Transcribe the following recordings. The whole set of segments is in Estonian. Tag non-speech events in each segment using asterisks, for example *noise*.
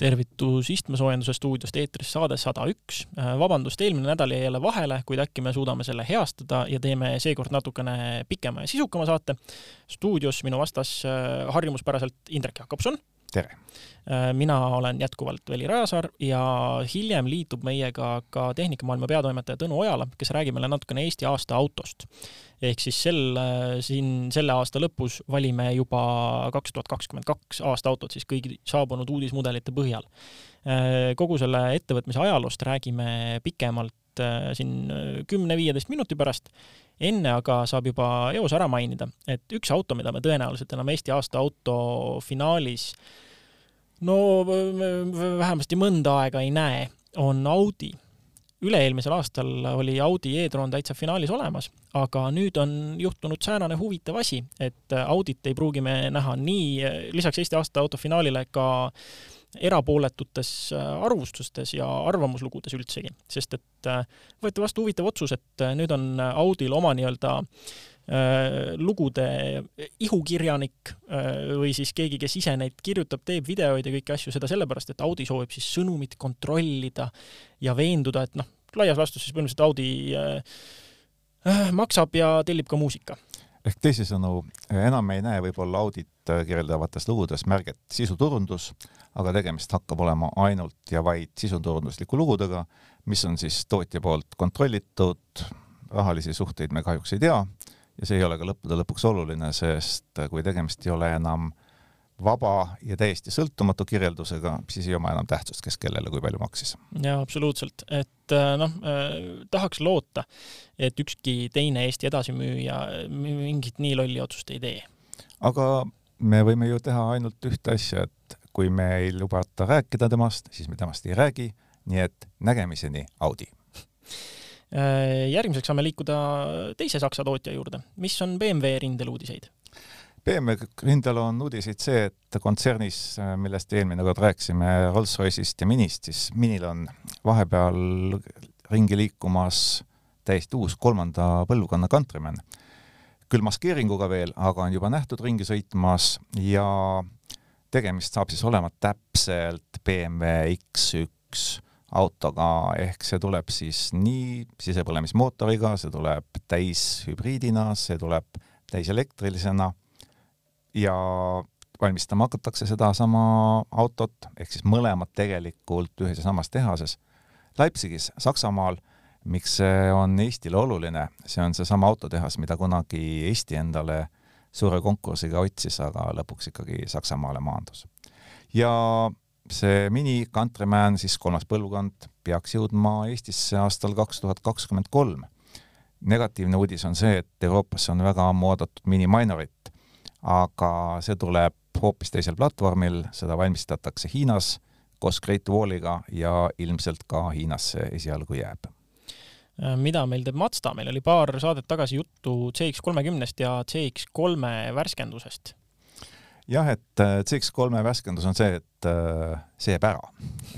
tervitus istmesoojenduse stuudiost eetris saade sada üks. vabandust, eelmine nädal jäi jälle vahele, kuid äkki me suudame selle heastada ja teeme seekord natukene pikema ja sisukama saate. stuudios minu vastas äh, harjumuspäraselt Indrek Jakobson. Tere! Äh, mina olen jätkuvalt Veli Rajasaar ja hiljem liitub meiega ka Tehnikamaailma peatoimetaja Tõnu Ojala, kes räägib meile natukene Eesti aasta autost ehk siis sel, äh, siin selle aasta lõpus valime juba kaks tuhat kakskümmend kaks aasta autot siis kõigi saabunud uudismudelite põhjal. Äh, kogu selle ettevõtmise ajaloost räägime pikemalt äh, siin kümne-viieteist minuti pärast. enne aga saab juba eos ära mainida, et üks auto, mida me tõenäoliselt enam Eesti aasta auto finaalis no vähemasti mõnda aega ei näe, on Audi. Üle-eelmisel aastal oli Audi e-tron täitsa finaalis olemas, aga nüüd on juhtunud säärane huvitav asi, et Audit ei pruugi me näha nii, lisaks Eesti aasta auto finaalile ka erapooletutes arvustustes ja arvamuslugudes üldsegi, sest et võeti vastu huvitav otsus, et nüüd on Audil oma nii-öelda lugude ihukirjanik või siis keegi, kes ise neid kirjutab, teeb videoid ja kõiki asju, seda sellepärast, et Audi soovib siis sõnumit kontrollida ja veenduda, et noh, laias laastus siis põhimõtteliselt Audi äh, maksab ja tellib ka muusika. ehk teisisõnu, enam ei näe võib-olla Audit kirjeldavates lugudes märget sisuturundus, aga tegemist hakkab olema ainult ja vaid sisuturundusliku lugudega, mis on siis tootja poolt kontrollitud, rahalisi suhteid me kahjuks ei tea ja see ei ole ka lõppude lõpuks oluline, sest kui tegemist ei ole enam vaba ja täiesti sõltumatu kirjeldusega, siis ei oma enam tähtsust, kes kellele kui palju maksis. jaa, absoluutselt, et äh, noh äh,, tahaks loota, et ükski teine Eesti edasimüüja mingit nii lolli otsust ei tee. aga me võime ju teha ainult ühte asja, et kui me ei lubata rääkida temast, siis me temast ei räägi, nii et nägemiseni, Audi Äh, järgmiseks saame liikuda teise Saksa tootja juurde, mis on BMW rindel uudiseid? BMW rindel on uudiseid see, et kontsernis, millest eelmine kord rääkisime, Rolls-Royce'ist ja Minist, siis Minil on vahepeal ringi liikumas täiesti uus kolmanda põlvkonna Countryman. küll maskeeringuga veel, aga on juba nähtud ringi sõitmas ja tegemist saab siis olema täpselt BMW X1 autoga, ehk see tuleb siis nii sisepõlemismootoriga, see tuleb täishübriidina, see tuleb täiselektrilisena ja valmistama hakatakse sedasama autot, ehk siis mõlemad tegelikult ühes ja samas tehases. Leipzigis, Saksamaal, miks see on Eestile oluline, see on seesama autotehas, mida kunagi Eesti endale suure konkursiga otsis, aga lõpuks ikkagi Saksamaale maandus. ja see Mini Countryman, siis kolmas põlvkond, peaks jõudma Eestisse aastal kaks tuhat kakskümmend kolm. negatiivne uudis on see, et Euroopasse on väga ammu oodatud Mini Minorit, aga see tuleb hoopis teisel platvormil, seda valmistatakse Hiinas koos Great Walliga ja ilmselt ka Hiinasse esialgu jääb. Mida meil teeb Mazda, meil oli paar saadet tagasi juttu CX kolmekümnest ja CX kolme värskendusest jah, et äh, CX3 värskendus on see, et äh, see jääb ära.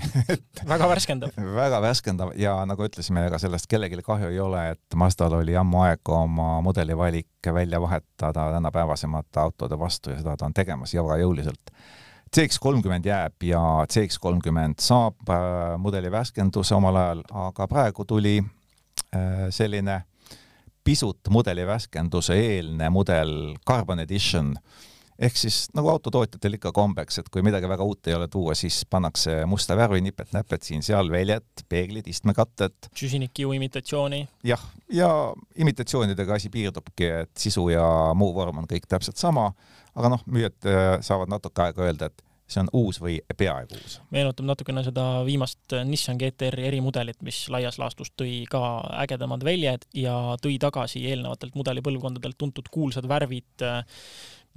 *laughs* Väga värskendav. *laughs* Väga värskendav. Ja nagu ütlesime, ega sellest kellelgi kahju ei ole, et Mazdal oli ammu aeg oma mudelivalik välja vahetada tänapäevasemate autode vastu ja seda ta on tegemas väga jõuliselt. CX30 jääb ja CX30 saab äh, mudeli värskenduse omal ajal, aga praegu tuli selline pisut mudeli värskenduse eelne mudel Carbon Edition ehk siis nagu autotootjatel ikka kombeks, et kui midagi väga uut ei ole tuua, siis pannakse musta värvi nipet-näpet siin-seal, väljed, peeglid, istmekatted. süsinikkiu imitatsiooni. jah, ja imitatsioonidega asi piirdubki, et sisu ja muu vorm on kõik täpselt sama, aga noh, müüjad äh, saavad natuke aega öelda, et see on uus või peaaegu uus. meenutab natukene seda viimast Nissan GT-R-i erimudelit, mis laias laastus tõi ka ägedamad väljed ja tõi tagasi eelnevatelt mudelipõlvkondadelt tuntud kuulsad värvid äh,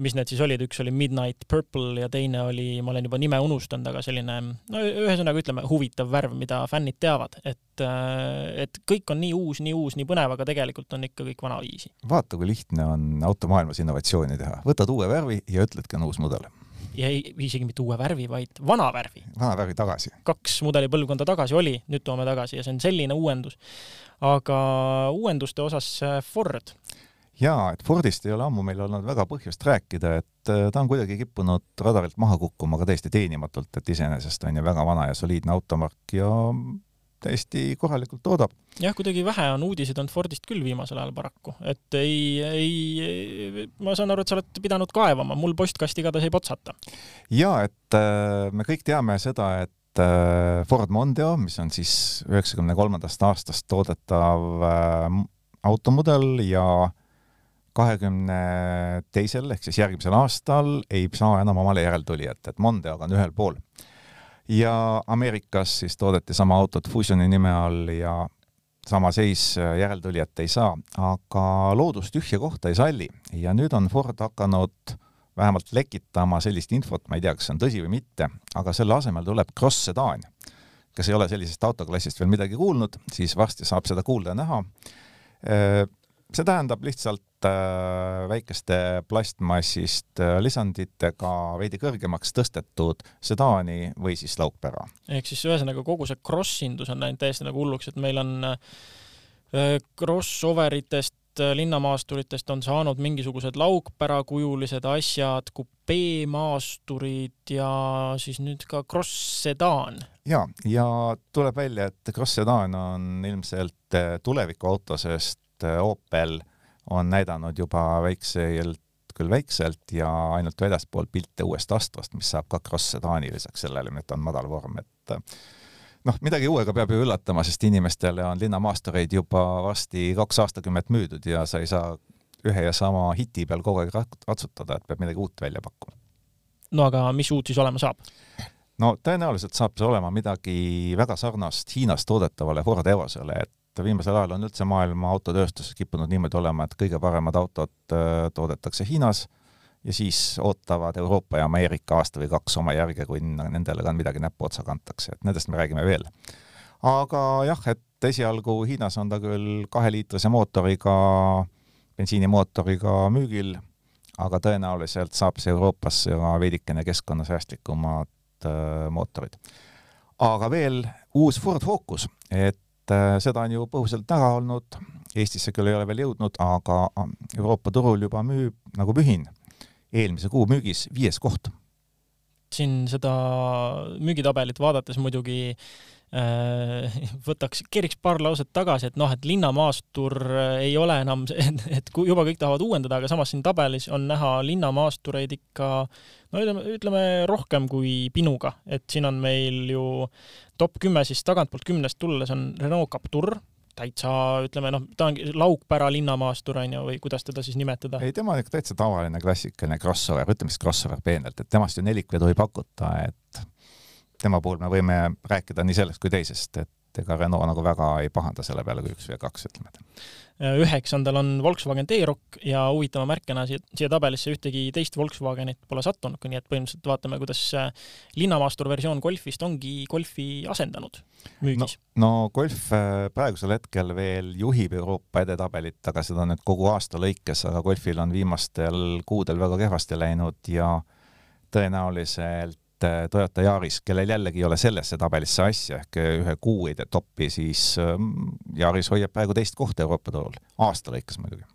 mis need siis olid, üks oli Midnight Purple ja teine oli, ma olen juba nime unustanud, aga selline, no ühesõnaga ütleme, huvitav värv, mida fännid teavad, et, äh, et kõik on nii uus, nii uus, nii põnev, aga tegelikult on ikka kõik vanaviisi. vaata, kui lihtne on automaailmas innovatsiooni teha, võtad uue värvi ja ütledki, on uus mudel. ja ei, isegi mitte uue värvi, vaid vana värvi. vana värvi tagasi. kaks mudelipõlvkonda tagasi oli, nüüd toome tagasi ja see on selline uuendus. aga uuenduste osas äh, Ford jaa, et Fordist ei ole ammu meil olnud väga põhjust rääkida, et äh, ta on kuidagi kippunud radarilt maha kukkuma ka täiesti teenimatult, et iseenesest on ju väga vana ja soliidne automark ja täiesti korralikult toodab. jah, kuidagi vähe on uudiseid olnud Fordist küll viimasel ajal paraku, et ei, ei, ma saan aru, et sa oled pidanud kaevama, mul postkasti igatahes ei potsata. jaa, et äh, me kõik teame seda, et äh, Ford Mondeo, mis on siis üheksakümne kolmandast aastast toodetav äh, automudel ja kahekümne teisel ehk siis järgmisel aastal ei saa enam omale järeltulijat, et Mondeoga on ühel pool ja Ameerikas siis toodeti sama autot Fusioni nime all ja sama seis äh, järeltulijat ei saa, aga loodus tühja kohta ei salli ja nüüd on Ford hakanud vähemalt lekitama sellist infot, ma ei tea, kas see on tõsi või mitte, aga selle asemel tuleb Cross Sedan. kes ei ole sellisest autoklassist veel midagi kuulnud, siis varsti saab seda kuulda ja näha. See tähendab lihtsalt Äh, väikeste plastmassist äh, lisanditega veidi kõrgemaks tõstetud sedaani või siis laukpära. ehk siis ühesõnaga kogu see cross-indus on läinud täiesti nagu hulluks, et meil on äh, crossover itest linnamaasturitest on saanud mingisugused laukpärakujulised asjad, kupeemaasturid ja siis nüüd ka cross sedaan. ja, ja tuleb välja, et cross sedaan on ilmselt tulevikuauto, sest Opel äh, on näidanud juba väikselt, küll väikselt ja ainult väljaspool pilte uuest Astrost, mis saab ka cross-sedaani lisaks sellele, et on madalvorm, et noh, midagi uuega peab ju üllatama, sest inimestele on linnamaastureid juba varsti kaks aastakümmet müüdud ja sa ei saa ühe ja sama hiti peal kogu aeg ratsutada, et peab midagi uut välja pakkuma. no aga mis uut siis olema saab? no tõenäoliselt saab see olema midagi väga sarnast Hiinas toodetavale Ford Evosele, et et viimasel ajal on üldse maailma autotööstuses kippunud niimoodi olema, et kõige paremad autod äh, toodetakse Hiinas ja siis ootavad Euroopa ja Ameerika aasta või kaks oma järge, kui nendele ka midagi näpuotsa kantakse, et nendest me räägime veel. aga jah, et esialgu Hiinas on ta küll kaheliitrise mootoriga, bensiinimootoriga müügil, aga tõenäoliselt saab see Euroopasse ka veidikene keskkonnasäästlikumad äh, mootorid. aga veel uus Ford Focus, et seda on ju põhuselt näha olnud, Eestisse küll ei ole veel jõudnud, aga äh, Euroopa turul juba müüb nagu mühin. eelmise kuu müügis viies koht. siin seda müügitabelit vaadates muidugi Äh, *laughs* võtaks, keriks paar lauset tagasi, et noh, et linnamaastur äh, ei ole enam, et kui juba kõik tahavad uuendada, aga samas siin tabelis on näha linnamaastureid ikka no ütleme, ütleme rohkem kui pinuga, et siin on meil ju top kümme siis tagantpoolt kümnest tulles on Renault Captur, täitsa ütleme noh, ta ongi laukpära linnamaastur onju või kuidas teda siis nimetada? ei, tema on ikka täitsa tavaline klassikaline crossover, ütleme siis crossover peenelt, et temast ju nelikvedu ei pakuta, et tema puhul me võime rääkida nii sellest kui teisest, et ega Renault nagu väga ei pahanda selle peale, kui üks või kaks, ütleme. üheksandal on Volkswagen T-Roc ja huvitava märkena siia, siia tabelisse ühtegi teist Volkswagenit pole sattunud, nii et põhimõtteliselt vaatame, kuidas linnamaastur versioon Golfist ongi Golfi asendanud müügis. no, no Golf äh, praegusel hetkel veel juhib Euroopa edetabelit, aga seda nüüd kogu aasta lõikes, aga Golfil on viimastel kuudel väga kehvasti läinud ja tõenäoliselt et Toyota Yaris, kellel jällegi ei ole sellesse tabelisse asja ehk ühe kuu ei tee toppi, siis ähm, Yaris hoiab praegu teist kohta Euroopa turul, aasta lõikes muidugi.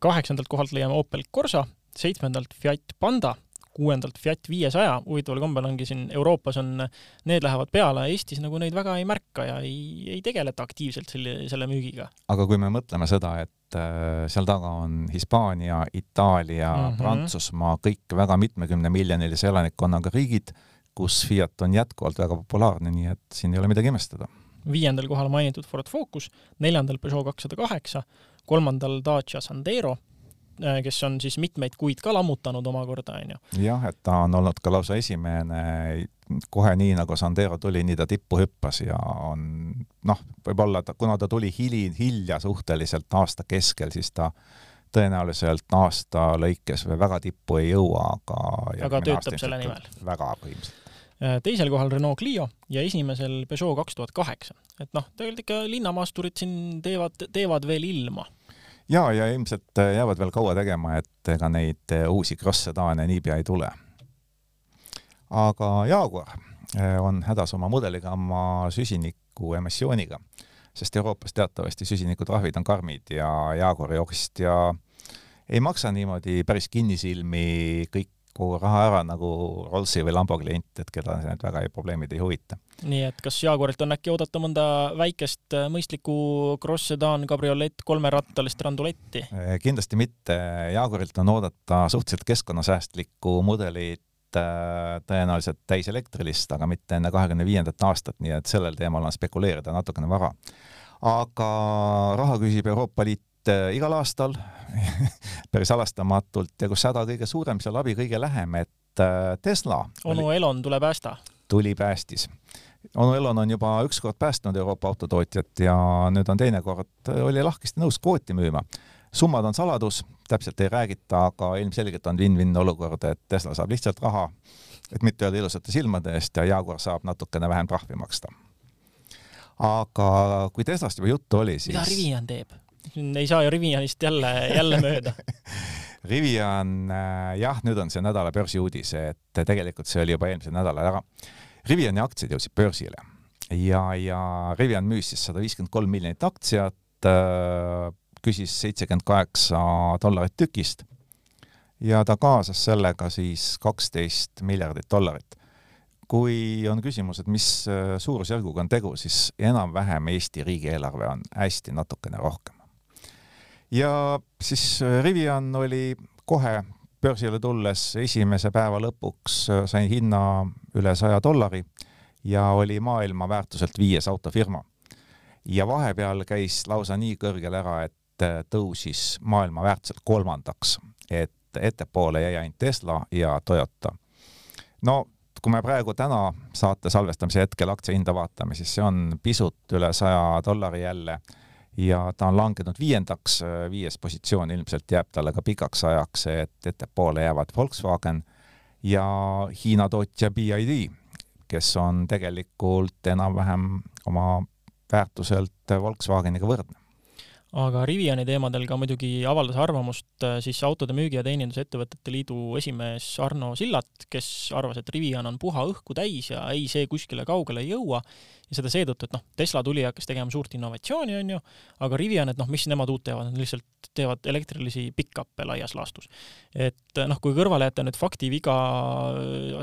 kaheksandalt kohalt leiame Opel Corsa, seitsmendalt Fiat Panda, kuuendalt Fiat viiesaja, huvitaval kombel ongi siin Euroopas on, need lähevad peale, Eestis nagu neid väga ei märka ja ei, ei tegeleta aktiivselt selle, selle müügiga. aga kui me mõtleme seda, et äh, seal taga on Hispaania, Itaalia mm, -hmm. Prantsusmaa, kõik väga mitmekümne miljonilise elanikkonnaga riigid, kus Fiat on jätkuvalt väga populaarne, nii et siin ei ole midagi imestada. viiendal kohal mainitud Ford Focus, neljandal Peugeot kakssada kaheksa, kolmandal Dacia Sandero kes on siis mitmeid kuid ka lammutanud omakorda, onju. jah, et ta on olnud ka lausa esimene, kohe nii nagu Sandero tuli, nii ta tippu hüppas ja on noh, võib-olla ta, kuna ta tuli hili, hilja suhteliselt aasta keskel, siis ta tõenäoliselt aasta lõikes või väga tippu ei jõua, aga aga töötab selle nimel? väga põhimõtteliselt äh, teisel kohal Renault Clio ja esimesel Peugeot kaks tuhat kaheksa. et noh, tegelikult ikka linnamaasturid siin teevad, teevad veel ilma ja, ja ilmselt äh, jäävad veel kaua tegema, et ega neid äh, uusi cross-sedaane niipea ei tule. aga Jaguar äh, on hädas oma mudeligamma süsiniku emissiooniga, sest Euroopas teatavasti süsinikutrahvid on karmid ja Jaguari ostja ei maksa niimoodi päris kinnisilmi kõik kogu raha ära nagu Rollsi või Lambo klient, et keda need väga ei, probleemid ei huvita. nii et kas Jaagurilt on äkki oodata mõnda väikest äh, mõistlikku Cross Sedan kabriolett kolmerattalist randuletti? Äh, kindlasti mitte, Jaagurilt on oodata suhteliselt keskkonnasäästlikku mudelit, äh, tõenäoliselt täiselektrilist, aga mitte enne kahekümne viiendat aastat, nii et sellel teemal on spekuleerida natukene vara. aga raha küsib Euroopa Liit igal aastal *laughs* päris halastamatult ja kus häda kõige suurem, seal abi kõige lähem, et äh, Tesla onu Elon tule päästa. tuli päästis. onu Elon on juba ükskord päästnud Euroopa autotootjat ja nüüd on teine kord, oli lahkesti nõus kvooti müüma. summad on saladus, täpselt ei räägita, aga ilmselgelt on win-win olukord, et Tesla saab lihtsalt raha, et mitte öelda ilusate silmade eest ja Jaguar saab natukene vähem trahvi maksta. aga kui Teslast juba juttu oli, siis mida Rivian teeb? Ei saa ju Rivianist jälle, jälle mööda *laughs* Rivian, äh, jah, nüüd on see nädala börsiuudis, et tegelikult see oli juba eelmisel nädalal ära. Riviani aktsiad jõudsid börsile ja, ja Rivian müüs siis sada viiskümmend kolm miljonit aktsiat, äh, küsis seitsekümmend kaheksa dollarit tükist ja ta kaasas sellega siis kaksteist miljardit dollarit. kui on küsimus, et mis äh, suurusjärguga on tegu, siis enam-vähem Eesti riigieelarve on hästi natukene rohkem ja siis äh, Rivian oli kohe börsile tulles esimese päeva lõpuks äh, sai hinna üle saja dollari ja oli maailma väärtuselt viies autofirma. ja vahepeal käis lausa nii kõrgel ära, et äh, tõusis maailma väärtuselt kolmandaks, et ettepoole jäi ainult Tesla ja Toyota. no kui me praegu täna saate salvestamise hetkel aktsiahinda vaatame, siis see on pisut üle saja dollari jälle ja ta on langenud viiendaks, viies positsioon ilmselt jääb talle ka pikaks ajaks, et ettepoole jäävad Volkswagen ja Hiina tootja BID, kes on tegelikult enam-vähem oma väärtuselt Volkswageniga võrdne. Aga Riviani teemadel ka muidugi avaldas arvamust äh, siis Autode Müügi- ja Teenindusettevõtete Liidu esimees Arno Sillat, kes arvas, et Rivian on puha õhku täis ja ei, see kuskile kaugele ei jõua ja seda seetõttu, et noh, Tesla tuli ja hakkas tegema suurt innovatsiooni, on ju, aga Rivian, et noh, mis nemad uut teevad, nad lihtsalt teevad elektrilisi pick-up'e laias laastus. et noh, kui kõrvale jätta nüüd faktiviga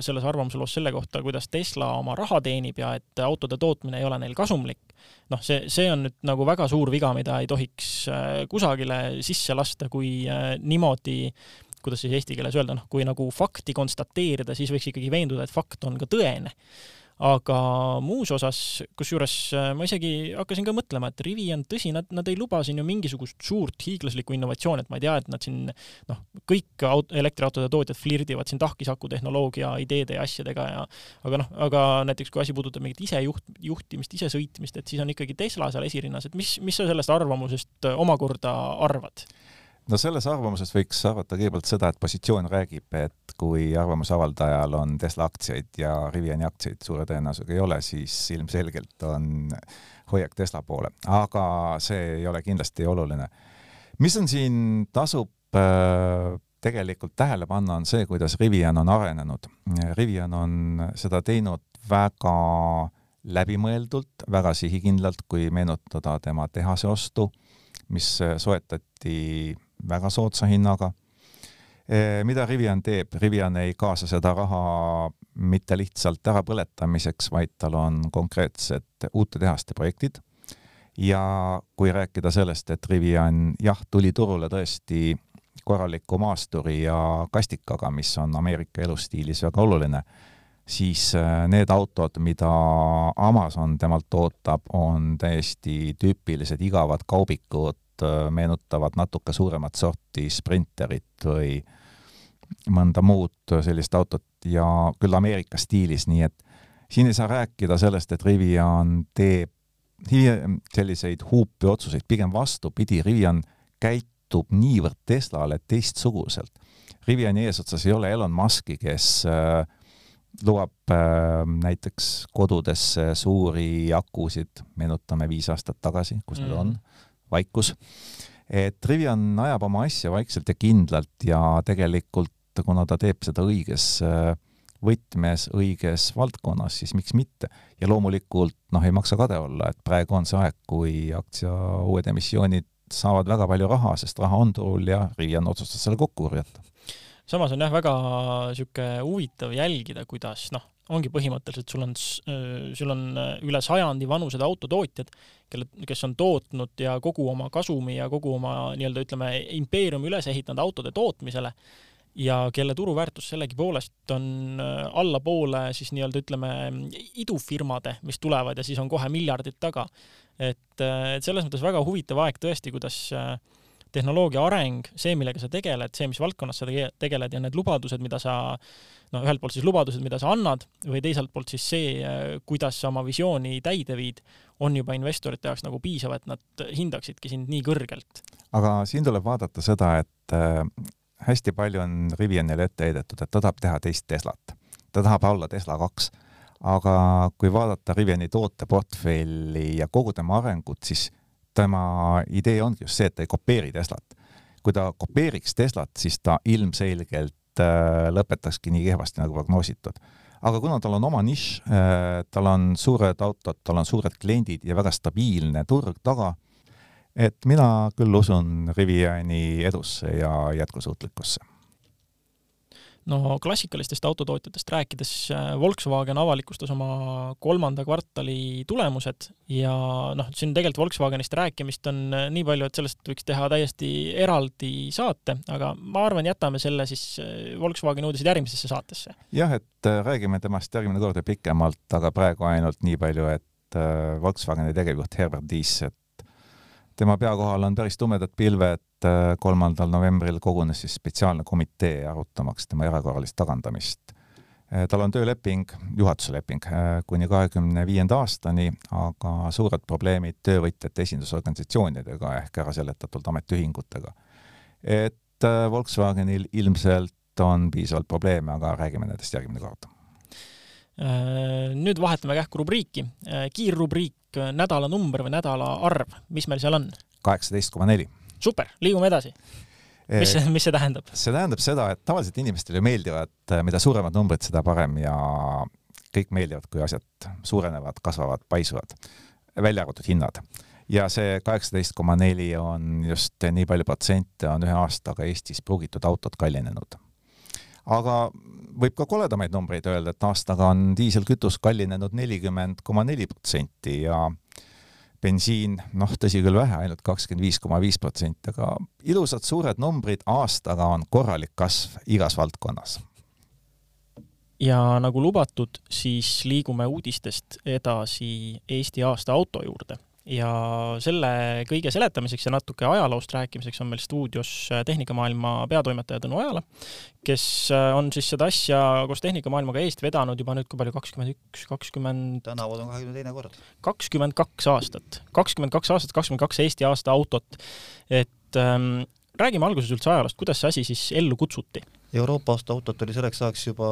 selles arvamusloos selle kohta, kuidas Tesla oma raha teenib ja et autode tootmine ei ole neil kasumlik, noh, see, see on nüüd nagu väga suur viga, mida ei tohiks äh, kusagile sisse lasta, kui äh, niimoodi kuidas siis eesti keeles öelda, noh, kui nagu fakti konstateerida, siis võiks ikkagi veenduda, et fakt on ka tõene aga muus osas, kusjuures äh, ma isegi hakkasin ka mõtlema, et Rivian, tõsi, nad, nad ei luba siin ju mingisugust suurt hiiglaslikku innovatsiooni, et ma ei tea, et nad siin noh, kõik aut-, elektriautode tootjad flirdivad siin tahkisaku tehnoloogia ideede ja asjadega ja aga noh, aga näiteks kui asi puudutab mingit isejuht, juhtimist, isesõitmist, et siis on ikkagi Tesla seal esirinnas, et mis, mis sa sellest arvamusest omakorda arvad? No selles arvamuses võiks arvata kõigepealt seda, et positsioon räägib, et kui arvamuse avaldajal on Tesla aktsiaid ja Riviani aktsiaid suure tõenäosusega ei ole, siis ilmselgelt on hoiak Tesla poole, aga see ei ole kindlasti oluline. mis on siin, tasub äh, tegelikult tähele panna, on see, kuidas Rivian on arenenud. Rivian on seda teinud väga läbimõeldult, väga sihikindlalt, kui meenutada tema tehase ostu, mis soetati väga soodsa hinnaga. mida Rivian teeb, Rivian ei kaasa seda raha mitte lihtsalt ärapõletamiseks, vaid tal on konkreetsed uute tehaste projektid. ja kui rääkida sellest, et Rivian jah, tuli turule tõesti korraliku maasturi ja kastikaga, mis on Ameerika elustiilis väga oluline, siis äh, need autod, mida Amazon temalt ootab, on täiesti tüüpilised igavad kaubikud, meenutavad natuke suuremat sorti Sprinterit või mõnda muud sellist autot ja küll Ameerika stiilis, nii et siin ei saa rääkida sellest, et Rivian teeb selliseid huupi otsuseid, pigem vastupidi, Rivian käitub niivõrd Teslale teistsuguselt. Riviani eesotsas ei ole Elon Muski, kes äh, lubab äh, näiteks kodudesse suuri akusid, meenutame viis aastat tagasi, kus mm. need on vaikus. et Rivian ajab oma asja vaikselt ja kindlalt ja tegelikult kuna ta teeb seda õiges äh, võtmes, õiges valdkonnas, siis miks mitte. ja loomulikult noh, ei maksa kade olla, et praegu on see aeg, kui aktsia uued emissioonid saavad väga palju raha, sest raha on turul ja Rivian otsustas selle kokku korjata. samas on jah, väga niisugune huvitav jälgida, kuidas noh, ongi põhimõtteliselt, sul on, sul on üle sajandi vanused autotootjad, kelle, kes on tootnud ja kogu oma kasumi ja kogu oma nii-öelda ütleme, impeeriumi üles ehitanud autode tootmisele ja kelle turuväärtus sellegipoolest on allapoole siis nii-öelda ütleme idufirmade, mis tulevad ja siis on kohe miljardid taga. et, et selles mõttes väga huvitav aeg tõesti, kuidas äh, tehnoloogia areng, see, millega sa tegeled, see, mis valdkonnas sa tegeled ja need lubadused, mida sa no ühelt poolt siis lubadused, mida sa annad, või teiselt poolt siis see, kuidas sa oma visiooni täide viid, on juba investorite jaoks nagu piisav, et nad hindaksidki sind nii kõrgelt. aga siin tuleb vaadata seda, et äh, hästi palju on Rivianile ette heidetud, et ta tahab teha teist Teslat. ta tahab olla Tesla kaks. aga kui vaadata Riviani tooteportfelli ja kogu tema arengut, siis tema idee ongi just see, et ta ei kopeeri Teslat. kui ta kopeeriks Teslat, siis ta ilmselgelt äh, lõpetakski nii kehvasti, nagu prognoositud. aga kuna tal on oma nišš äh,, tal on suured autod, tal on suured kliendid ja väga stabiilne turg taga, et mina küll usun Riviani edusse ja jätkusuutlikkusse no klassikalistest autotootjatest rääkides, äh, Volkswagen avalikustas oma kolmanda kvartali tulemused ja noh, siin tegelikult Volkswagenist rääkimist on äh, nii palju, et sellest võiks teha täiesti eraldi saate, aga ma arvan, jätame selle siis äh, Volkswageni uudised järgmisesse saatesse. jah, et räägime temast järgmine kord ja pikemalt, aga praegu ainult nii palju, et Volkswageni tegevjuht Herbert Diess, et tema pea kohal on päris tumedad pilved, äh, kolmandal novembril kogunes siis spetsiaalne komitee arutamaks tema erakorralist tagandamist. Äh, tal on tööleping, juhatuse leping äh, kuni kahekümne viienda aastani, aga suured probleemid töövõtjate esindusorganisatsioonidega ehk ära seletatult ametiühingutega. et Volkswagenil ilmselt on piisavalt probleeme, aga räägime nendest järgmine kord nüüd vahetame kähku rubriiki, kiirrubriik nädalanumber või nädala arv, mis meil seal on? kaheksateist koma neli. super, liigume edasi. mis see, mis see tähendab? see tähendab seda, et tavaliselt inimestele meeldivad, mida suuremad numbrid, seda parem ja kõik meeldivad, kui asjad suurenevad, kasvavad, paisuvad, välja arvatud hinnad. ja see kaheksateist koma neli on just nii palju protsente on ühe aastaga Eestis pruugitud autod kallinenud aga võib ka koledamaid numbreid öelda, et aastaga on diiselkütus kallinenud nelikümmend koma neli protsenti ja bensiin, noh, tõsi küll vähe, ainult kakskümmend viis koma viis protsenti, aga ilusad suured numbrid, aastaga on korralik kasv igas valdkonnas. ja nagu lubatud, siis liigume uudistest edasi Eesti aasta auto juurde ja selle kõige seletamiseks ja natuke ajaloost rääkimiseks on meil stuudios äh, Tehnikamaailma peatoimetaja Tõnu Ojala, kes äh, on siis seda asja koos Tehnikamaailmaga eest vedanud juba nüüd kui palju, kakskümmend üks, kakskümmend tänavu on kahekümne teine kord. kakskümmend kaks aastat, kakskümmend kaks aastat, kakskümmend kaks Eesti aasta autot. et ähm, räägime alguses üldse ajaloost, kuidas see asi siis ellu kutsuti? Euroopa aasta autot oli selleks ajaks juba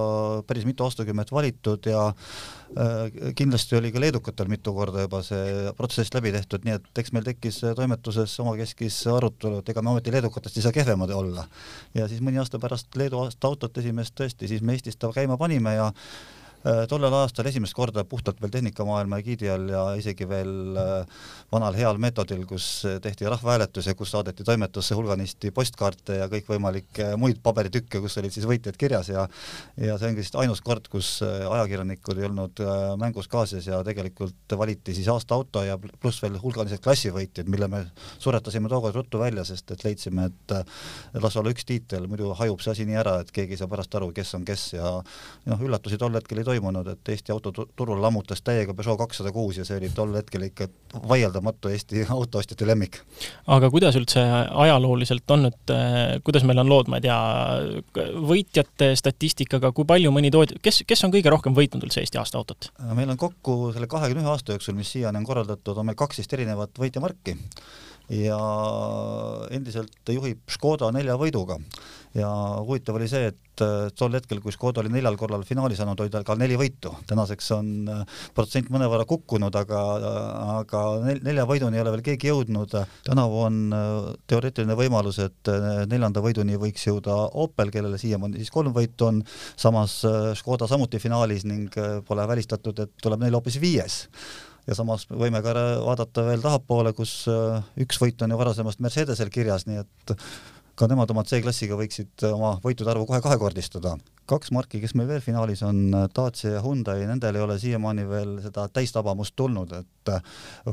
päris mitu aastakümmet valitud ja äh, kindlasti oli ka leedukatel mitu korda juba see protsess läbi tehtud, nii et eks meil tekkis toimetuses omakeskis arutelu, et ega me ometi leedukatest ei saa kehvemad olla. ja siis mõni aasta pärast Leedu aasta autot esimest tõesti, siis me Eestis ta käima panime ja tollel aastal esimest korda puhtalt veel tehnikamaailma egiidi all ja isegi veel äh, vanal heal meetodil, kus tehti rahvahääletus ja kus saadeti toimetusse hulganisti postkaarte ja kõikvõimalikke muid paberitükke, kus olid siis võitjad kirjas ja ja see ongi vist ainus kord, kus äh, ajakirjanikud ei olnud mängus kaasas ja tegelikult valiti siis aasta auto ja pluss veel hulgalised klassivõitjad, mille me suretasime tookord ruttu välja, sest et leidsime, et las olla üks tiitel, muidu hajub see asi nii ära, et keegi ei saa pärast aru, kes on kes ja noh, üllatusi tol hetkel ei toimunud, et Eesti autoturul lammutas täiega Peugeot kakssada kuus ja see oli tol hetkel ikka vaieldamatu Eesti *laughs* autoostjate lemmik. aga kuidas üldse ajalooliselt on, et eh, kuidas meil on lood, ma ei tea, võitjate statistikaga, kui palju mõni tootja, kes, kes on kõige rohkem võitnud üldse Eesti aasta autot? meil on kokku selle kahekümne ühe aasta jooksul, mis siiani on korraldatud, on meil kaksteist erinevat võitjamarki ja endiselt juhib Škoda nelja võiduga ja huvitav oli see, et äh, tol hetkel, kui Škoda oli neljal korral finaali saanud, oli tal ka neli võitu. tänaseks on äh, protsent mõnevõrra kukkunud, aga, aga nelja võiduni ei ole veel keegi jõudnud. tänavu on äh, teoreetiline võimalus, et neljanda võiduni võiks jõuda Opel, kellele siiamaani siis kolm võitu on, samas Škoda samuti finaalis ning pole välistatud, et tuleb neil hoopis viies ja samas võime ka vaadata veel tahapoole, kus üks võit on ju varasemast Mercedesel kirjas, nii et ka nemad oma C-klassiga võiksid oma võitude arvu kohe kahekordistada kaks marki, kes meil veel finaalis on, Dacia ja Hyundai, nendel ei ole siiamaani veel seda täistabamust tulnud, et äh,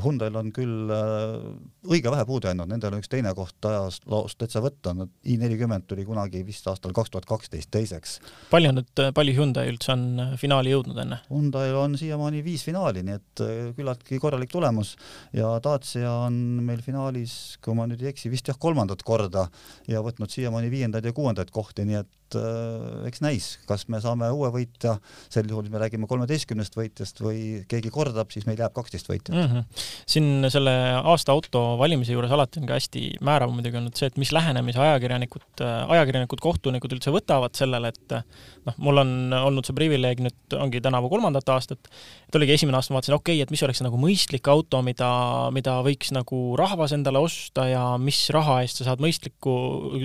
Hyundai'l on küll äh, õige vähe puudu jäänud, nendel on üks teine koht ajas laost täitsa võtta, nad i nelikümmend tuli kunagi vist aastal kaks tuhat kaksteist teiseks. palju nüüd, äh, palju Hyundai üldse on finaali jõudnud enne? Hyundai'l on siiamaani viis finaali, nii et küllaltki korralik tulemus ja Dacia on meil finaalis, kui ma nüüd ei eksi, vist jah, kolmandat korda ja võtnud siiamaani viiendaid ja kuuendaid kohti, nii et äh, eks näis, kas me saame uue võitja, sel juhul me räägime kolmeteistkümnest võitjast või keegi kordab, siis meil jääb kaksteist võitjat mm. -hmm. siin selle aasta auto valimise juures alati on ka hästi määrav muidugi olnud see, et mis lähenemise ajakirjanikud, ajakirjanikud, kohtunikud üldse võtavad sellele, et noh, mul on olnud see privileeg nüüd ongi tänavu kolmandat aastat, et oligi esimene aasta, ma vaatasin, okei okay,, et mis oleks nagu mõistlik auto, mida, mida võiks nagu rahvas endale osta ja mis raha eest sa saad mõistlikku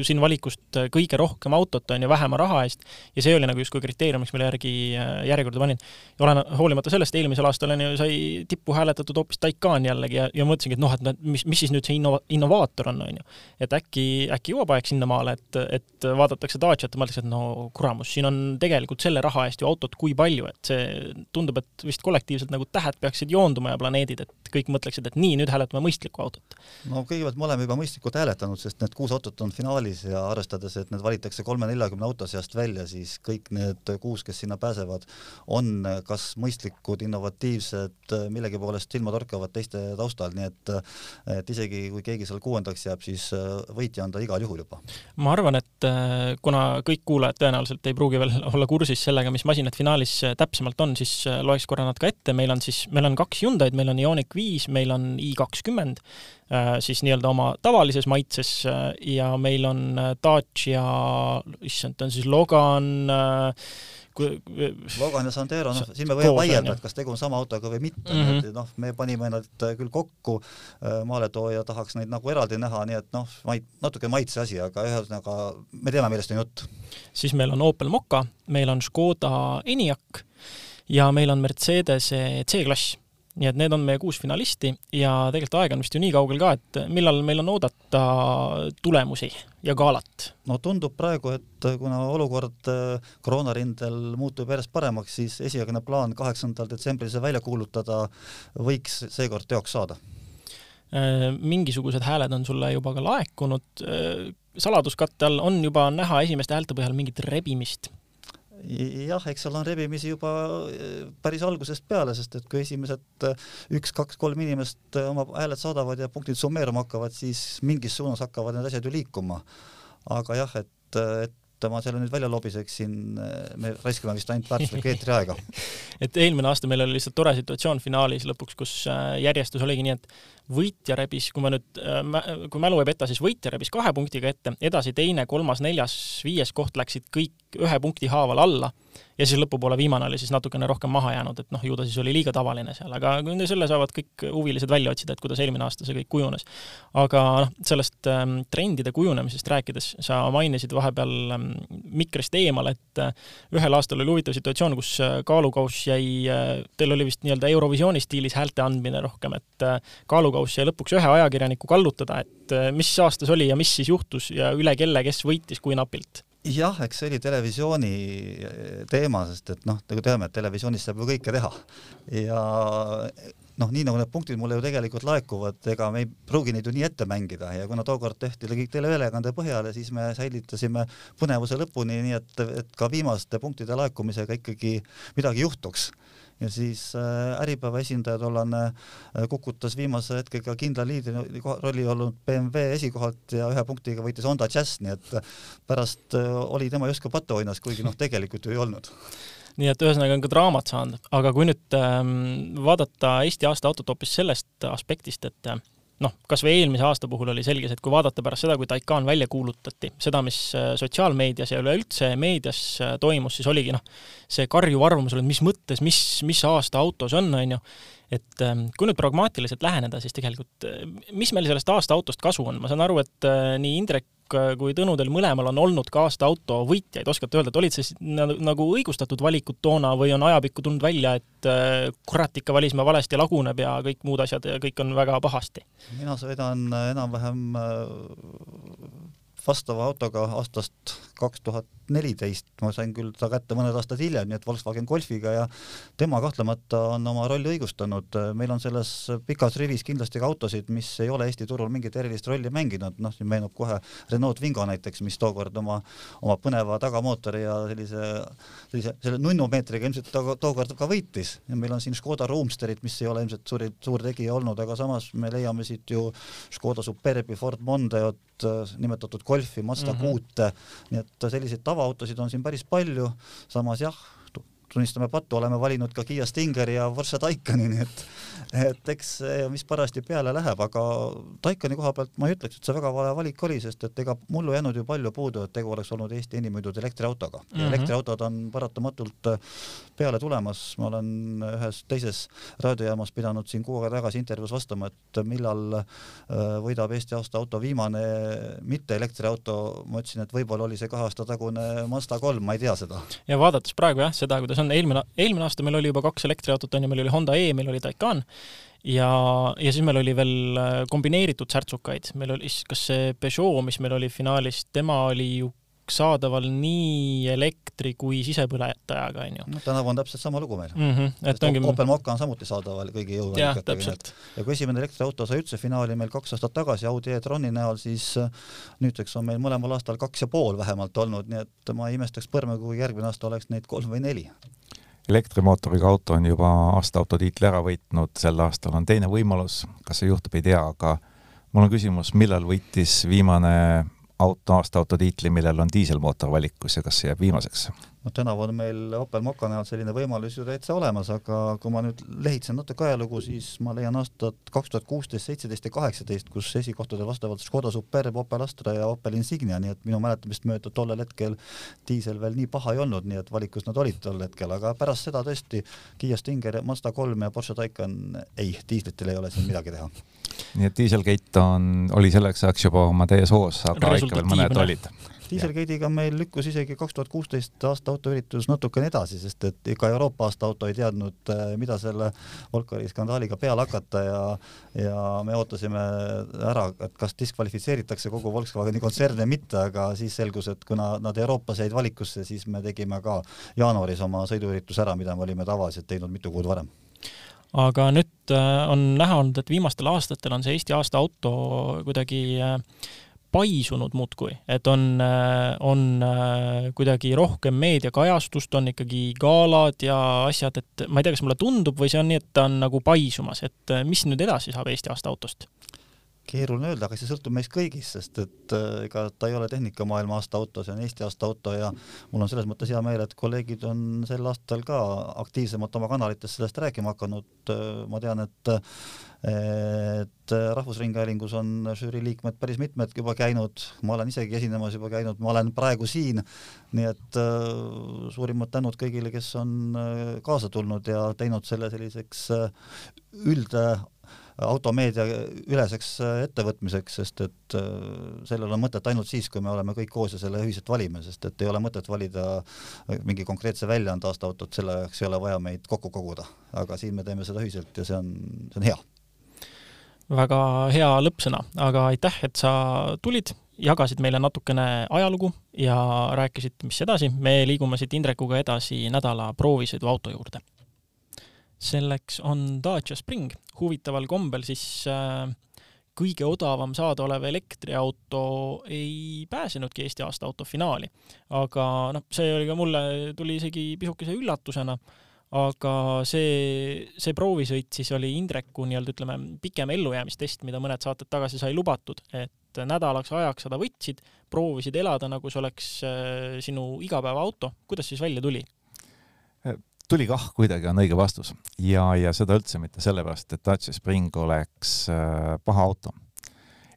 siin valikust kõige rohkem autot, on ju, vähema raha eest ja see oli nagu justkui kriteeriumiks, mille järgi äh, järjekorda panin. ja olen, hoolimata sellest, eelmisel aastal on ju, sai tippu hääletatud hoopis Taycan jällegi ja, ja mõtlesingi, et noh, et mis, mis siis nüüd see innova-, innovaator on, on ju. et äkki, äkki jõuab aeg sinnamaale, et, et vaadatakse Daciat ja mõeldakse, et no kuramus, siin on tegelikult selle raha eest ju autot kui palju, et see tundub, et vist kollektiivselt nagu tähed peaksid joonduma ja planeedid, et kõik mõtleksid, et nii, nüüd hääletame mõistlikku autot. no kõigepealt me oleme juba mõistlikult hääletanud, sest need kuus autot on finaalis ja arvestades, et need valitakse kolme-neljakümne kahekümne auto seast välja, siis kõik need kuus, kes sinna pääsevad, on kas mõistlikud, innovatiivsed, millegi poolest silmatorkavad teiste taustal, nii et et isegi kui keegi seal kuuendaks jääb, siis võitja on ta igal juhul juba. ma arvan, et äh, kuna kõik kuulajad tõenäoliselt ei pruugi veel olla kursis sellega, mis masinad finaalis täpsemalt on, siis äh, loeks korra nad ka ette, meil on siis, meil on kaks Hyundai'd, meil on Ioniq viis, meil on i kakskümmend, siis nii-öelda oma tavalises maitses ja meil on Dacia, issand, et on siis Logan Logan ja Sandero, noh, siin me võime vaielda, et kas tegu on sama autoga või mitte mm, -hmm. et noh, me panime nad küll kokku, äh, maaletooja tahaks neid nagu eraldi näha, nii et noh, mait-, natuke maitse asi, aga ühesõnaga me teame, millest on jutt. siis meil on Opel Mokka, meil on Škoda Enyaq ja meil on Mercedese C-klass nii et need on meie kuus finalisti ja tegelikult aeg on vist ju nii kaugel ka, et millal meil on oodata tulemusi ja galat? no tundub praegu, et kuna olukord äh, koroonarindel muutub järjest paremaks, siis esialgne plaan kaheksandal detsembril see välja kuulutada võiks seekord teoks saada. Äh, mingisugused hääled on sulle juba ka laekunud, äh, saladuskatte all on juba näha esimeste häälte põhjal mingit rebimist jah, eks seal on rebimisi juba eh, päris algusest peale, sest et kui esimesed eh, üks-kaks-kolm inimest eh, oma hääled saadavad ja punktid summeeruma hakkavad, siis mingis suunas hakkavad need asjad ju liikuma. aga jah, et, et ma selle nüüd välja lobiseksin, me raiskame vist ainult väärtuslikku eetriaega *laughs* et eelmine aasta meil oli lihtsalt tore situatsioon finaalis lõpuks, kus järjestus oligi nii, et võitja rebis, kui ma nüüd, kui mälu ei peta, siis võitja rebis kahe punktiga ette, edasi teine, kolmas, neljas, viies koht läksid kõik ühe punkti haaval alla ja siis lõpupoole viimane oli siis natukene rohkem maha jäänud, et noh, ju ta siis oli liiga tavaline seal, aga selle saavad kõik huvilised välja otsida, et kuidas eelmine aasta see kõik kujunes. aga noh, sellest ähm, trendide kujunemisest rääkides, sa mainisid vahepeal ähm, mikrist eemal, et äh, ühel aastal oli huvitav situatsioon, kus äh, kaalukauss jäi äh,, teil oli vist nii-öelda Eurovisiooni stiilis häälte andmine rohkem, et kaalukauss jäi lõpuks ühe ajakirjaniku kallutada, et mis aasta see oli ja mis siis juhtus ja üle kelle, kes võitis, kui napilt jah, eks see oli televisiooni eh, teema, sest et noh, nagu teame, et televisioonis saab ju kõike teha. Ja noh, nii nagu need punktid mulle ju tegelikult laekuvad, ega me ei pruugi neid ju nii ette mängida. Ja kuna tookord tehti kõik teleülekande põhjal ja siis me säilitasime põnevuse lõpuni, nii et, et ka viimaste punktide laekumisega ikkagi midagi juhtuks ja siis äh, Äripäeva esindaja tollane äh, kukutas viimase hetkega kindla liidri rolli olnud BMW esikohalt ja ühe punktiga võitis Honda Jazz, nii et äh, pärast oli tema justkui patuoinas, kuigi noh, tegelikult ju ei olnud. Nii et ühesõnaga on ka draamat saanud, aga kui nüüd ähm, vaadata Eesti aasta autot hoopis sellest aspektist, et noh, kas või eelmise aasta puhul oli selge see, et kui vaadata pärast seda, kui Taycan välja kuulutati, seda, mis äh, sotsiaalmeedias ja üleüldse meedias äh, toimus, siis oligi noh, see karjuv arvamus oli, et mis mõttes, mis, mis aasta auto see on, on ju, et ähm, kui nüüd pragmaatiliselt läheneda, siis tegelikult mis meil sellest aasta autost kasu on, ma saan aru, et nii Indrek kui Tõnu, teil mõlemal on olnud ka aasta auto võitjaid, oskate öelda, et olid see nagu õigustatud valikud toona või on ajapikku tulnud välja, et kurat, ikka valisime valesti, laguneb ja kõik muud asjad ja kõik on väga pahasti? mina sõidan enam-vähem vastava autoga aastast kaks tuhat neliteist, ma sain küll ta kätte mõned aastad hiljem, nii et Volkswagen Golfiga ja tema kahtlemata on oma rolli õigustanud. meil on selles pikas rivis kindlasti ka autosid, mis ei ole Eesti turul mingit erilist rolli mänginud, noh, siin meenub kohe Renault Vingo näiteks, mis tookord oma, oma põneva tagamootori ja sellise, sellise, selle nunnumeetriga ilmselt to tookord ka võitis ja meil on siin Škoda Roomsterit, mis ei ole ilmselt suur, suur tegija olnud, aga samas me leiame siit ju Škoda Superbi, Ford Mondeot, nimetatud Golfi, Mazda kuute mm, -hmm. nii et selliseid tavaautosid on siin päris palju, samas jah, tunnistame pattu, oleme valinud ka Kiia Stingeri ja Porsche Taycani, nii et et eks mis parajasti peale läheb, aga Taycani koha pealt ma ei ütleks, et see väga vale valik oli, sest et ega mullu jäänud ju palju puudu, et tegu oleks olnud Eesti enim müüdud elektriautoga mm. -hmm. elektriautod on paratamatult äh, peale tulemas, ma olen ühes teises raadiojaamas pidanud siin kuu aega tagasi intervjuus vastama, et millal äh, võidab Eesti aasta auto viimane mitte elektriauto, ma ütlesin, et võib-olla oli see kahe aasta tagune Mazda kolm, ma ei tea seda. ja vaadates praegu jah, seda, kuidas on eelmine, eelmine aasta meil oli juba kaks elektriautot, on ju, meil oli Honda E, meil oli Taycan. Ja, ja siis meil oli veel äh, kombineeritud särtsukaid, meil oli, kas see Peugeot, mis meil oli finaalis, tema oli ju saadaval nii elektri kui sisepõletajaga, onju. no tänavu on täpselt sama lugu meil mm. -hmm, et ongi... Opel Mokka on samuti saadaval kõigi jõuväärikatega. ja kui esimene elektriauto sai üldse finaali meil kaks aastat tagasi Audi e-troni näol, siis äh, nüüdseks on meil mõlemal aastal kaks ja pool vähemalt olnud, nii et ma ei imestaks põrme, kui järgmine aasta oleks neid kolm või neli elektrimootoriga auto on juba aastaauto tiitli ära võitnud, sel aastal on teine võimalus, kas see juhtub, ei tea, aga mul on küsimus, millal võitis viimane auto, aastaauto tiitli, millel on diiselmootor valikus ja kas see jääb viimaseks? noh, tänavu on meil Opel Mokka näol selline võimalus ju täitsa olemas, aga kui ma nüüd lehitsen natuke ajalugu, siis ma leian aastat kaks tuhat kuusteist, seitseteist ja kaheksateist, kus esikohtadel vastavalt Škoda Superb, Opel Astra ja Opel Insignia, nii et minu mäletamist mööda tollel hetkel diisel veel nii paha ei olnud, nii et valikus nad olid tol hetkel, aga pärast seda tõesti Kiia Stinger, Mazda kolm ja Porsche Taycan, ei, diislitel ei ole siin midagi teha nii et Dieselgate on, oli selleks ajaks juba oma täies hoos, aga ikka veel mõned olid. Dieselgate'iga meil lükkus isegi kaks tuhat kuusteist aasta autoüritus natukene edasi, sest et ega Euroopa aasta auto ei teadnud, äh, mida selle Volkari skandaaliga peale hakata ja ja me ootasime ära, et kas diskvalifitseeritakse kogu Volkswageni kontsern või mitte, aga siis selgus, et kuna nad Euroopas jäid valikusse, siis me tegime ka jaanuaris oma sõiduürituse ära, mida me olime tavaliselt teinud mitu kuud varem aga nüüd äh, on näha olnud, et viimastel aastatel on see Eesti aasta auto kuidagi äh, paisunud muudkui, et on, äh, on kuidagi rohkem meediakajastust, on ikkagi galad ja asjad, et ma ei tea, kas mulle tundub või see on nii, et ta on nagu paisumas, et mis nüüd edasi saab Eesti aasta autost? Keeruline öelda, aga see sõltub meist kõigist, sest et äh, ega ta ei ole tehnikamaailma aasta auto, see on Eesti aasta auto ja mul on selles mõttes hea meel, et kolleegid on sel aastal ka aktiivsemalt oma kanalites sellest rääkima hakanud. Äh, ma tean, et et Rahvusringhäälingus on žürii liikmed päris mitmed juba käinud, ma olen isegi esinemas juba käinud, ma olen praegu siin, nii et äh, suurimad tänud kõigile, kes on kaasa tulnud ja teinud selle selliseks üld automeedia üleseks äh, ettevõtmiseks, sest et äh, sellel on mõtet ainult siis, kui me oleme kõik koos ja selle ühiselt valime, sest et ei ole mõtet valida äh, mingi konkreetse väljaande aastaautot, selle jaoks ei ole vaja meid kokku koguda. aga siin me teeme seda ühiselt ja see on, see on hea. väga hea lõppsõna, aga aitäh, et sa tulid, jagasid meile natukene ajalugu ja rääkisid, mis edasi. me liigume siit Indrekuga edasi nädala proovisõiduauto juurde selleks on Dacia Spring. huvitaval kombel siis äh, kõige odavam saadaolev elektriauto ei pääsenudki Eesti aasta auto finaali. aga noh, see oli ka mulle, tuli isegi pisukese üllatusena, aga see, see proovisõit siis oli Indreku nii-öelda ütleme, pikem ellujäämistest, mida mõned saated tagasi sai lubatud, et nädalaks ajaks seda võtsid, proovisid elada, nagu see oleks äh, sinu igapäevaauto. kuidas siis välja tuli? Tuli kah kuidagi, on õige vastus. ja, ja seda üldse mitte sellepärast, et Dacia Spring oleks äh, paha auto.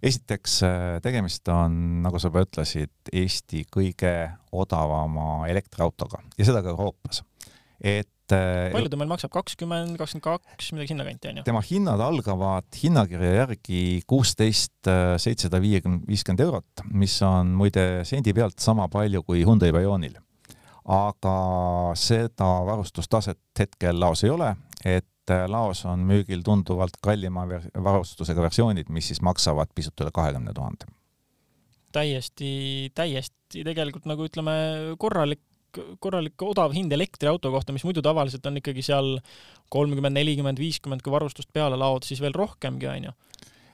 esiteks äh, tegemist on, nagu sa juba ütlesid, Eesti kõige odavama elektriautoga ja seda ka Euroopas. et äh, palju ta meil maksab, kakskümmend, kakskümmend kaks, midagi sinnakanti on ju? tema hinnad algavad hinnakirja järgi kuusteist, seitsesada viiekümne, viiskümmend eurot, mis on muide sendi pealt sama palju kui Hyundai Pionil. Aga seda varustustaset hetkel laos ei ole, et äh, laos on müügil tunduvalt kallima varustusega versioonid, mis siis maksavad pisut üle kahekümne tuhande täiesti, täiesti tegelikult nagu ütleme, korralik korralik odav hind elektriauto kohta, mis muidu tavaliselt on ikkagi seal kolmkümmend, nelikümmend, viiskümmend, kui varustust peale laod, siis veel rohkemgi, onju.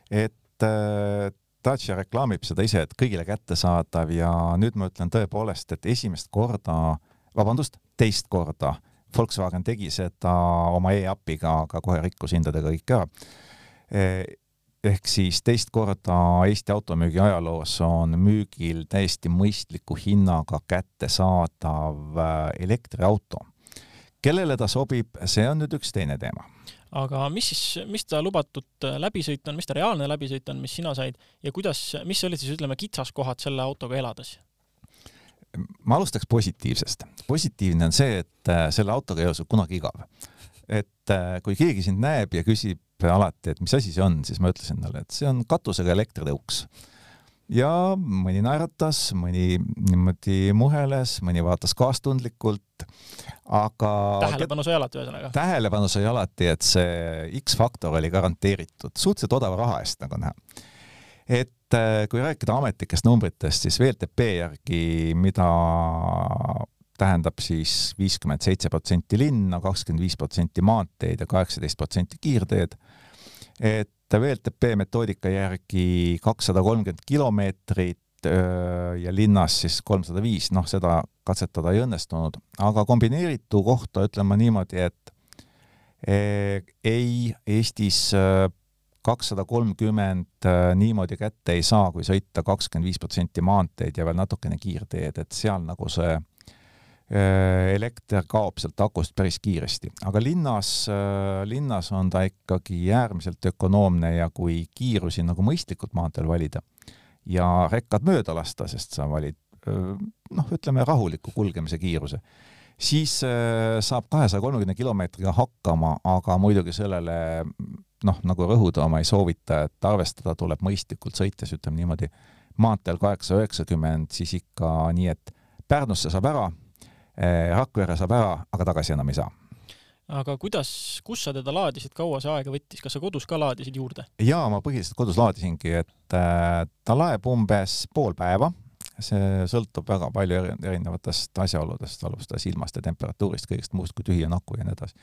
et äh, Dacia reklaamib seda ise, et kõigile kättesaadav ja nüüd ma ütlen tõepoolest, et esimest korda, vabandust, teist korda Volkswagen tegi seda oma e-äpiga, aga kohe rikkus hindadega kõik ära ehk siis teist korda Eesti automüügi ajaloos on müügil täiesti mõistliku hinnaga kättesaadav äh, elektriauto. kellele ta sobib, see on nüüd üks teine teema. Aga mis siis, mis ta lubatud äh, läbisõit on, mis ta reaalne läbisõit on, mis sina said ja kuidas, mis olid siis ütleme kitsaskohad selle autoga elades? ma alustaks positiivsest. positiivne on see, et äh, selle autoga ei ole sul kunagi igav. et kui keegi sind näeb ja küsib, alati, et mis asi see on, siis ma ütlesin talle, et see on katusega elektritõuks. Ja mõni naeratas, mõni niimoodi muheles, mõni vaatas kaastundlikult, aga tähelepanu sai alati ühesõnaga? tähelepanu sai alati, et see X-faktor oli garanteeritud, suhteliselt odava raha eest, nagu näha. et äh, kui rääkida ametlikest numbritest, siis VLTP järgi, mida tähendab siis viiskümmend seitse protsenti linna, kakskümmend viis protsenti maanteed ja kaheksateist protsenti kiirteed et VLTP metoodika järgi kakssada kolmkümmend kilomeetrit ja linnas siis kolmsada viis, noh, seda katsetada ei õnnestunud, aga kombineeritu kohta ütlen ma niimoodi, et ei, Eestis kakssada kolmkümmend niimoodi kätte ei saa, kui sõita kakskümmend viis protsenti maanteed ja veel natukene kiirteed, et seal nagu see elekter kaob sealt akust päris kiiresti, aga linnas, äh, linnas on ta ikkagi äärmiselt ökonoomne ja kui kiirusi nagu mõistlikult maanteel valida ja rekkad mööda lasta, sest sa valid äh, noh, ütleme rahuliku kulgemise kiiruse, siis saab kahesaja kolmekümne kilomeetriga hakkama, aga muidugi sellele noh, nagu rõhuda ma ei soovita, et arvestada tuleb mõistlikult sõites, ütleme niimoodi, maanteel kaheksa, üheksakümmend, siis ikka nii, et Pärnusse saab ära Rakvere saab ära, aga tagasi enam ei saa. aga kuidas, kus sa teda laadisid, kaua see aega võttis, kas sa kodus ka laadisid juurde? jaa, ma põhiliselt kodus laadisingi, et äh, ta laeb umbes pool päeva, see sõltub väga palju erinevatest asjaoludest, alustades ilmast ja temperatuurist, kõigest muust kui tühi on aku ja nii edasi.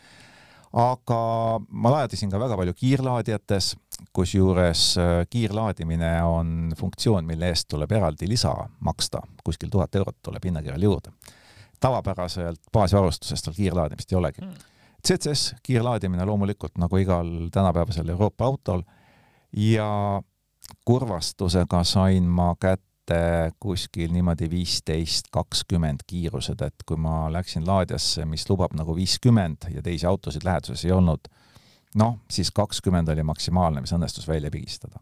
aga ma laadisin ka väga palju kiirlaadijates, kusjuures äh, kiirlaadimine on funktsioon, mille eest tuleb eraldi lisa maksta, kuskil tuhat eurot tuleb hinnakirjal juurde tavapäraselt baasvarustusest tal kiirlaadimist ei olegi. Mm.. CCS kiirlaadimine loomulikult nagu igal tänapäevasel Euroopa autol ja kurvastusega sain ma kätte kuskil niimoodi viisteist, kakskümmend kiirused, et kui ma läksin laadiasse, mis lubab nagu viiskümmend ja teisi autosid läheduses ei olnud, noh, siis kakskümmend oli maksimaalne, mis õnnestus välja pigistada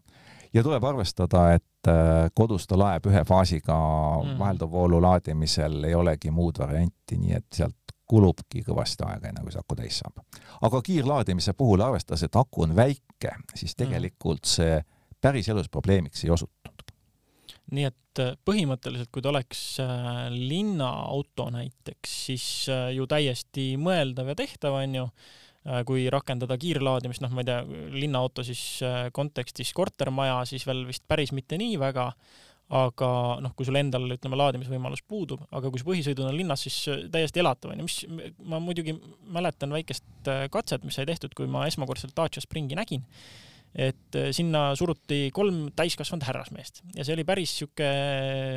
ja tuleb arvestada, et äh, kodus ta laeb ühe faasiga mm. vahelduvvoolu laadimisel ei olegi muud varianti, nii et sealt kulubki kõvasti aega, enne kui see aku täis saab. aga kiirlaadimise puhul, arvestades, et aku on väike, siis mm. tegelikult see päriselus probleemiks ei osutunud. nii et äh, põhimõtteliselt, kui ta oleks äh, linnaauto näiteks, siis ju täiesti mõeldav ja tehtav, on ju Äh, kui rakendada kiirlaadimist, noh, ma ei tea, linnaauto siis äh, kontekstis kortermaja, siis veel vist päris mitte nii väga, aga noh, kui sul endal, ütleme, laadimisvõimalus puudub, aga kui sa põhisõidud on linnas, siis äh, täiesti elatav onju, mis ma muidugi mäletan väikest katset, mis sai tehtud, kui ma esmakordselt Dacia Springi nägin. Et sinna suruti kolm täiskasvanud härrasmeest. Ja see oli päris sihuke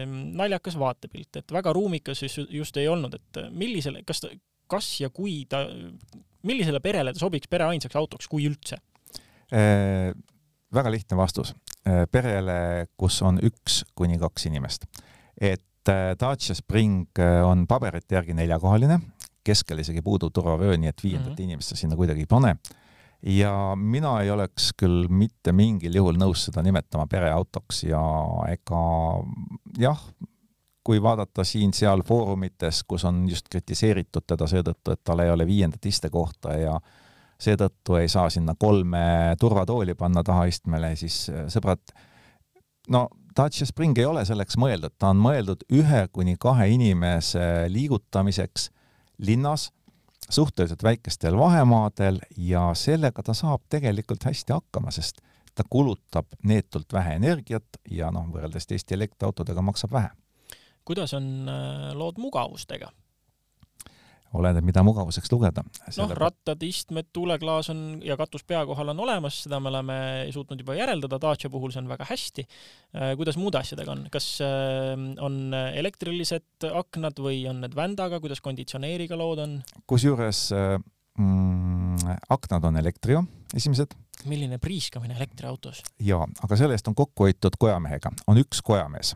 naljakas vaatepilt, et väga ruumikas just ei olnud, et millisele, kas ta, kas ja kui ta millisele perele ta sobiks pere ainsaks autoks, kui üldse? Äh, väga lihtne vastus. Äh, perele, kus on üks kuni kaks inimest. et äh, Dacia Spring on paberite järgi neljakohaline, keskel isegi puudub turvavöö, nii et viiendat mm -hmm. inimest sa sinna kuidagi ei pane. ja mina ei oleks küll mitte mingil juhul nõus seda nimetama pereautoks ja ega jah, kui vaadata siin-seal foorumites, kus on just kritiseeritud teda seetõttu, et tal ei ole viiendat istekohta ja seetõttu ei saa sinna kolme turvatooli panna tahaistmele, siis sõbrad, no Dacia Spring ei ole selleks mõeldud, ta on mõeldud ühe kuni kahe inimese liigutamiseks linnas suhteliselt väikestel vahemaadel ja sellega ta saab tegelikult hästi hakkama, sest ta kulutab neetult vähe energiat ja noh, võrreldes teiste elektriautodega maksab vähe. Kuidas on äh, lood mugavustega? oleneb, mida mugavuseks lugeda. noh, rattad, istmed, tuuleklaas on ja katus pea kohal on olemas, seda me oleme suutnud juba järeldada, Dacia puhul see on väga hästi. Äh, kuidas muude asjadega on, kas äh, on elektrilised aknad või on need vändaga, kuidas konditsioneeriga lood on? kusjuures mm, aknad on elektrio, esimesed. milline priiskamine elektriautos? jaa, aga selle eest on kokku hoitud kojamehega, on üks kojamees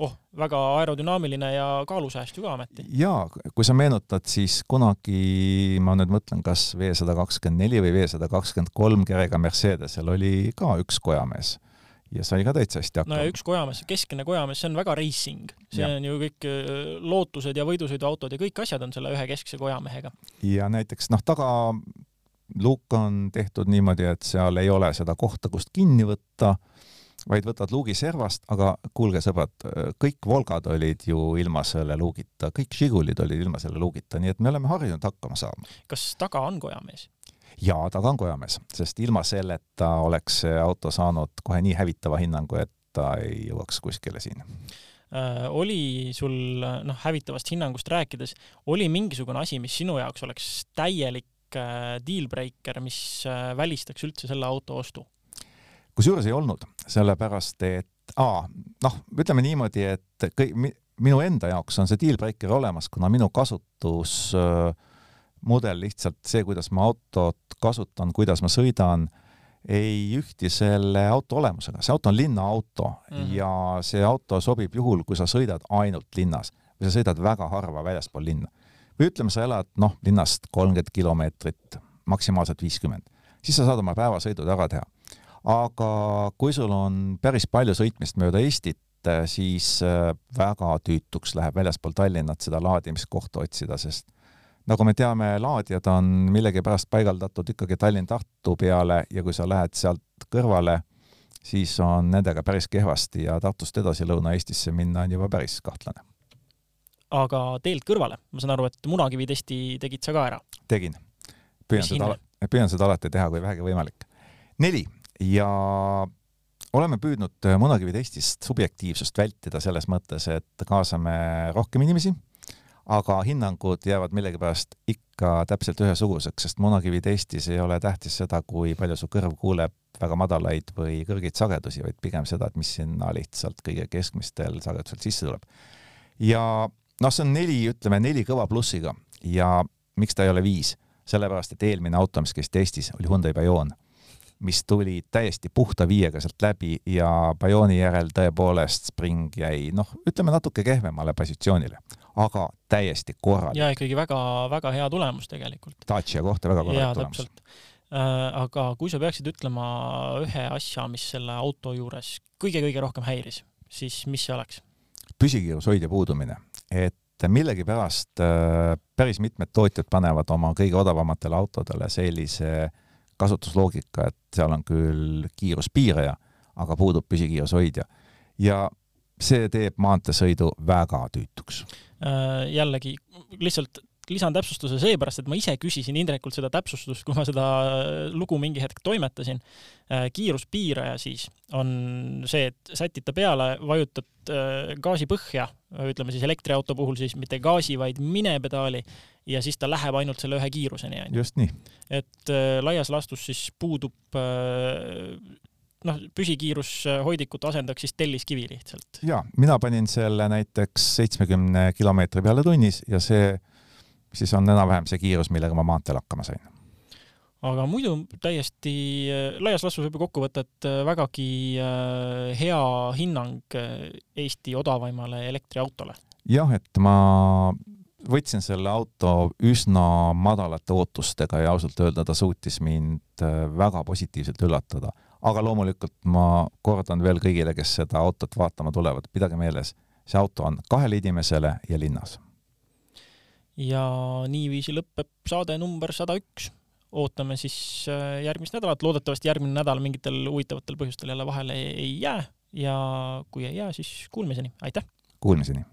oh, väga aerodünaamiline ja kaalusääst ju ka ometi. jaa, kui sa meenutad, siis kunagi ma nüüd mõtlen, kas V sada kakskümmend neli või V sada kakskümmend kolm kerega Mercedesel oli ka üks kojamees ja sai ka täitsa hästi hakkama. no ja üks kojamees, keskne kojamees, see on väga racing, see ja. on ju kõik äh, lootused ja võidusõiduautod ja kõik asjad on selle ühe keskse kojamehega. ja näiteks noh, tagaluuk on tehtud niimoodi, et seal ei ole seda kohta, kust kinni võtta vaid võtad luugi servast, aga kuulge, sõbrad, kõik Volgad olid ju ilma selle luugita, kõik Žigulid olid ilma selle luugita, nii et me oleme harjunud hakkama saama. kas taga on kojamees? jaa, taga on kojamees, sest ilma selleta oleks see auto saanud kohe nii hävitava hinnangu, et ta ei jõuaks kuskile siin äh,. oli sul, noh, hävitavast hinnangust rääkides, oli mingisugune asi, mis sinu jaoks oleks täielik äh, deal breaker, mis äh, välistaks üldse selle auto ostu? Kusjuures ei olnud, sellepärast et aa, noh, ütleme niimoodi, et kõik, minu enda jaoks on see dealbreaker olemas, kuna minu kasutusmudel lihtsalt see, kuidas ma autot kasutan, kuidas ma sõidan, ei ühti selle auto olemusega. see auto on linnaauto mm -hmm. ja see auto sobib juhul, kui sa sõidad ainult linnas või sa sõidad väga harva väljaspool linna. või ütleme, sa elad noh, linnast kolmkümmend kilomeetrit, maksimaalselt viiskümmend, siis sa saad oma päevasõidud ära teha aga kui sul on päris palju sõitmist mööda Eestit, äh, siis äh, väga tüütuks läheb väljaspool Tallinnat seda laadimiskohta otsida, sest nagu me teame, laadijad on millegipärast paigaldatud ikkagi Tallinn-Tartu peale ja kui sa lähed sealt kõrvale, siis on nendega päris kehvasti ja Tartust edasi Lõuna-Eestisse minna on juba päris kahtlane. aga teelt kõrvale, ma saan aru, et munakivi testi tegid sa ka ära? tegin. püüan seda, püüan seda alati teha, kui vähegi võimalik. neli ja oleme püüdnud Munakivi testist subjektiivsust vältida selles mõttes, et kaasame rohkem inimesi, aga hinnangud jäävad millegipärast ikka täpselt ühesuguseks, sest Munakivi testis ei ole tähtis seda, kui palju su kõrv kuuleb väga madalaid või kõrgeid sagedusi, vaid pigem seda, et mis sinna lihtsalt kõige keskmistel sagedusel sisse tuleb. ja noh, see on neli, ütleme neli kõva plussiga ja miks ta ei ole viis, sellepärast et eelmine auto, mis käis testis, oli Hyundai Bayon mis tuli täiesti puhta viiega sealt läbi ja Bayoni järel tõepoolest Spring jäi noh, ütleme natuke kehvemale positsioonile, aga täiesti korralik. ja ikkagi väga-väga hea tulemus tegelikult. Dacia kohta väga korralik tulemus. Äh, aga kui sa peaksid ütlema ühe asja, mis selle auto juures kõige-kõige rohkem häiris, siis mis see oleks? püsikiirushoidja puudumine, et millegipärast äh, päris mitmed tootjad panevad oma kõige odavamatele autodele sellise äh, kasutusloogika, et seal on küll kiiruspiiraja, aga puudub püsikiirushoidja. ja see teeb maanteesõidu väga tüütuks. Äh, jällegi lihtsalt lisan täpsustuse seepärast, et ma ise küsisin Indrekult seda täpsustust, kui ma seda lugu mingi hetk toimetasin. Äh, kiiruspiiraja siis on see, et sätid ta peale, vajutad äh, gaasi põhja, ütleme siis elektriauto puhul siis mitte gaasi, vaid minepedaali ja siis ta läheb ainult selle ühe kiiruseni. just nii. et äh, laias laastus siis puudub noh, püsikiirushoidikut asendaks siis telliskivi lihtsalt. ja mina panin selle näiteks seitsmekümne kilomeetri peale tunnis ja see siis on enam-vähem see kiirus, millega ma maanteel hakkama sain. aga muidu täiesti laias laastus võib ju kokku võtta, et äh, vägagi äh, hea hinnang äh, Eesti odavaimale elektriautole. jah, et ma võtsin selle auto üsna madalate ootustega ja ausalt öelda ta suutis mind väga positiivselt üllatada. aga loomulikult ma kordan veel kõigile, kes seda autot vaatama tulevad, pidage meeles, see auto on kahele inimesele ja linnas. Ja niiviisi lõpeb saade number sada üks. ootame siis äh, järgmist nädalat, loodetavasti järgmine nädal mingitel huvitavatel põhjustel jälle vahele ei jää ja kui ei jää, siis kuulmiseni, aitäh! Kuulmiseni!